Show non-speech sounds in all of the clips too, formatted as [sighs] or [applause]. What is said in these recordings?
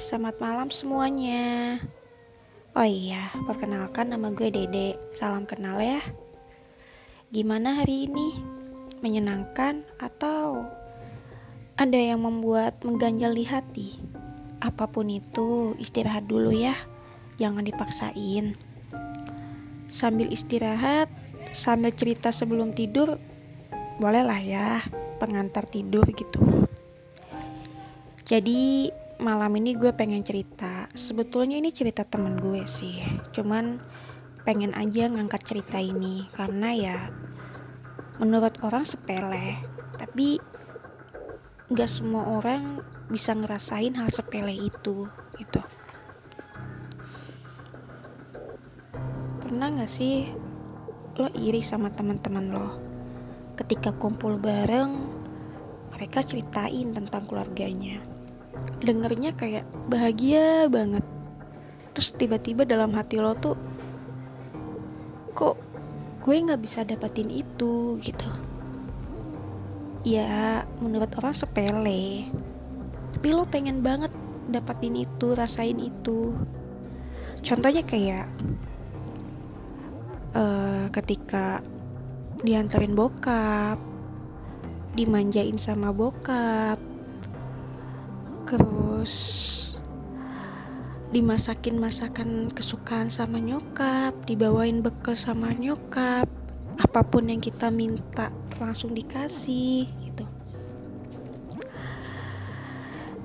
selamat malam semuanya. Oh iya, perkenalkan nama gue Dede. Salam kenal ya. Gimana hari ini? Menyenangkan atau ada yang membuat mengganjal di hati? Apa pun itu, istirahat dulu ya. Jangan dipaksain. Sambil istirahat, sambil cerita sebelum tidur, bolehlah ya, pengantar tidur gitu. Jadi malam ini gue pengen cerita. Sebetulnya ini cerita temen gue sih. Cuman pengen aja ngangkat cerita ini karena ya menurut orang sepele. Tapi nggak semua orang bisa ngerasain hal sepele itu gitu. Pernah nggak sih lo iri sama teman-teman lo ketika kumpul bareng mereka ceritain tentang keluarganya dengernya kayak bahagia banget. Terus tiba-tiba dalam hati lo tuh kok gue nggak bisa dapetin itu? Gitu. Ya menurut orang sepele. Tapi lo pengen banget dapetin itu rasain itu. Contohnya kayak uh, ketika diantarin bokap dimanjain sama bokap terus dimasakin masakan kesukaan sama nyokap dibawain bekal sama nyokap apa pun yang kita minta langsung dikasih gitu.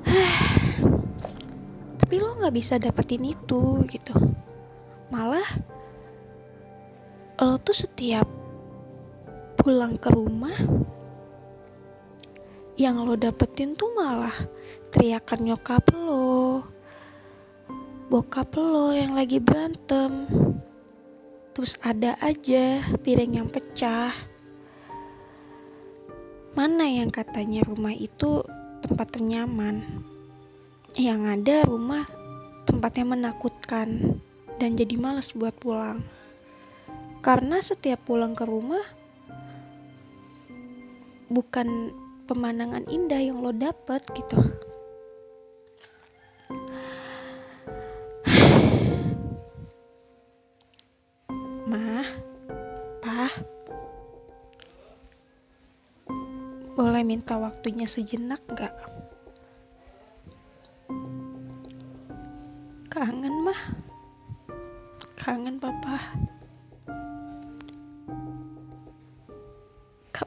[sighs] Tapi lo nggak bisa dapetin itu gitu. Malah lo tuh setiap pulang ke rumah yang lo dapetin tuh malah teriakan nyokap lo bokap lo yang lagi berantem. Terus ada aja piring yang pecah. Mana yang katanya rumah itu tempat ternyaman? Yang ada rumah tempatnya menakutkan dan jadi males buat pulang. Karena setiap pulang ke rumah bukan pemandangan indah yang lo dapet gitu. [sighs] Mah pah boleh minta waktunya sejenak gak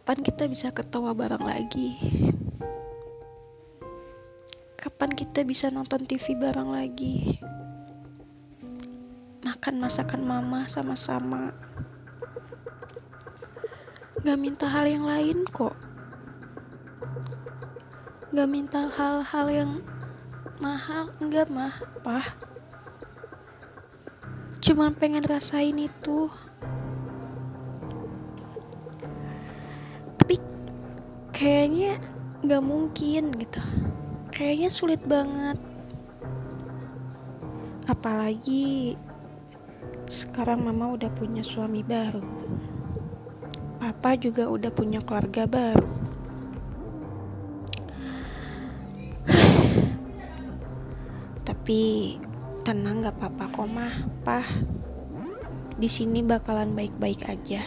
Kapan kita bisa ketawa bareng lagi? Kapan kita bisa nonton TV bareng lagi? Makan masakan mama sama-sama. Gak minta hal yang lain kok. Gak minta hal-hal yang mahal, enggak mah, pah. Cuman pengen rasain itu. Kayaknya nggak mungkin gitu. Kayaknya sulit banget. Apalagi sekarang mama udah punya suami baru. Papa juga udah punya keluarga baru. Tapi tenang gak apa-apa kok mah. Pah di sini bakalan baik-baik aja.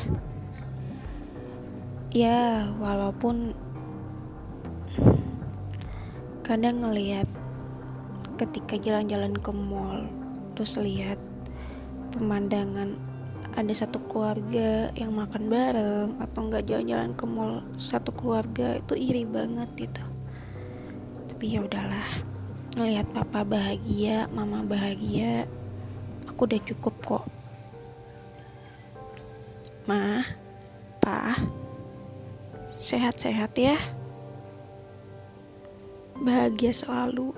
Ya walaupun kadang ngelihat ketika jalan-jalan ke mall terus lihat pemandangan ada satu keluarga yang makan bareng atau nggak jalan-jalan ke mall satu keluarga itu iri banget gitu. Tapi ya udahlah ngelihat papa bahagia mama bahagia aku udah cukup kok. Mah pa sehat-sehat ya bahagia selalu.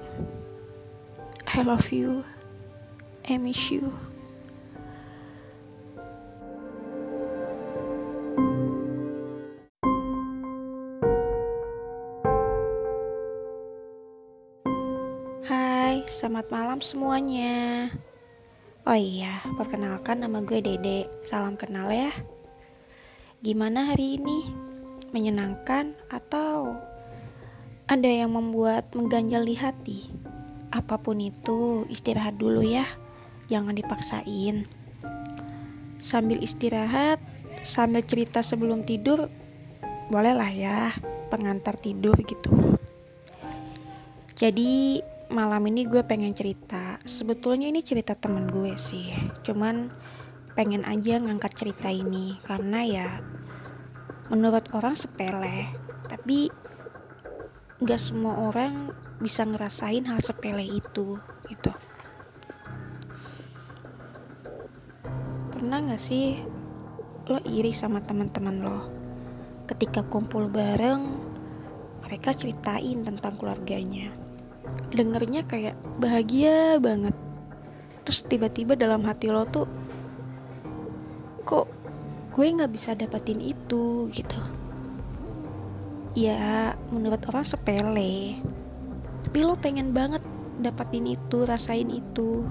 I love you. I miss you. Hai, selamat malam semuanya. Oh iya, perkenalkan nama gue Dede. Salam kenal ya. Gimana hari ini? Menyenangkan atau ada yang membuat mengganjal di hati. apa pun itu istirahat dulu ya. Jangan dipaksain. Sambil istirahat sambil cerita sebelum tidur bolehlah ya pengantar tidur gitu. Jadi malam ini gue pengen cerita. Sebetulnya ini cerita temen gue sih. Cuman pengen aja ngangkat cerita ini. Karena ya menurut orang sepele. Tapi nggak semua orang bisa ngerasain hal sepele itu gitu. Pernah nggak sih lo iri sama teman-teman lo? Ketika kumpul bareng mereka ceritain tentang keluarganya. Dengernya kayak bahagia banget. Terus tiba-tiba dalam hati lo tuh kok gue nggak bisa dapetin itu? Gitu ya menurut orang sepele. Tapi lo pengen banget dapetin itu rasain itu.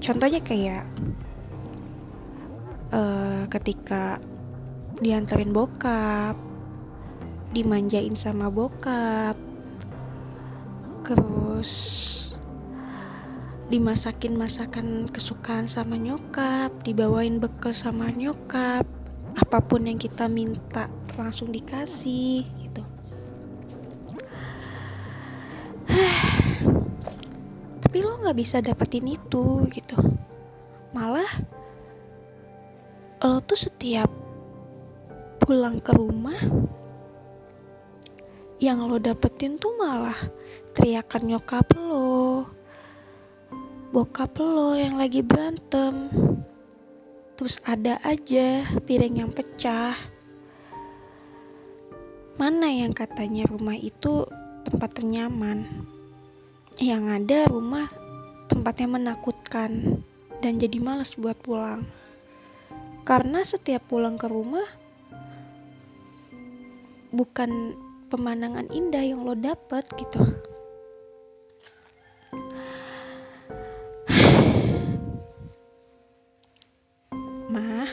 Contohnya kayak uh, ketika diantarin bokap dimanjain sama bokap terus dimasakin masakan kesukaan sama nyokap dibawain bekal sama nyokap apa pun yang kita minta langsung dikasih gitu. [sighs] Tapi lo nggak bisa dapetin itu gitu. Malah lo tuh setiap pulang ke rumah yang lo dapetin tuh malah teriakan nyokap lo bokap lo yang lagi berantem. Terus ada aja piring yang pecah mana yang katanya rumah itu tempat ternyaman yang ada rumah tempatnya menakutkan dan jadi males buat pulang. Karena setiap pulang ke rumah bukan pemandangan indah yang lo dapet gitu. [sighs] Mah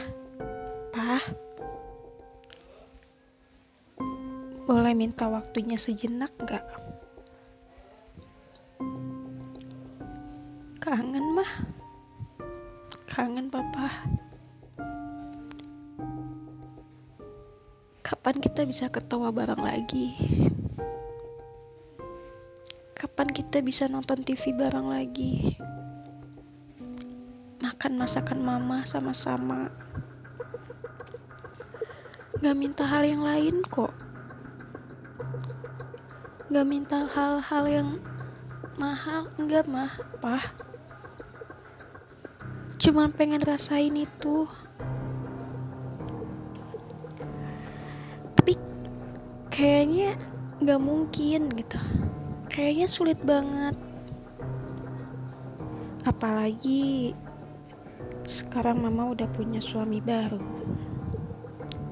boleh minta waktunya sejenak gak kangen mah kangen papa Kapan kita bisa ketawa bareng lagi? Kapan kita bisa nonton TV bareng lagi? Makan masakan mama sama-sama. Gak minta hal yang lain kok. Gak minta hal-hal yang mahal, enggak mah, pah. Cuman pengen rasain itu. kayaknya nggak mungkin gitu. Kayaknya sulit banget. Apalagi sekarang mama udah punya suami baru.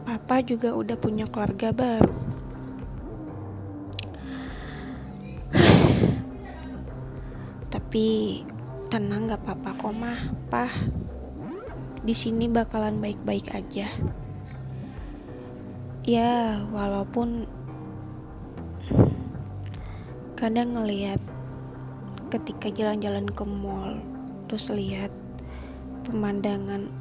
Papa juga udah punya keluarga baru tapi tenang gak apa-apa kok mah. Pah di sini bakalan baik-baik aja. Ya walaupun kadang ngelihat ketika jalan-jalan ke mall terus lihat pemandangan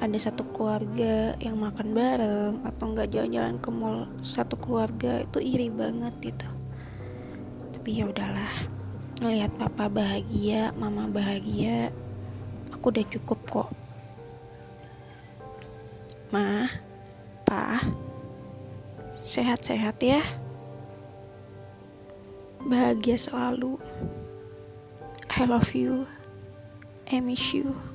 ada satu keluarga yang makan bareng atau nggak jalan-jalan ke mall satu keluarga itu iri banget gitu. Tapi ya udahlah ngelihat papa bahagia mama bahagia aku udah cukup kok. Mah pa sehat-sehat ya. Bahagia selalu. I love you. I miss you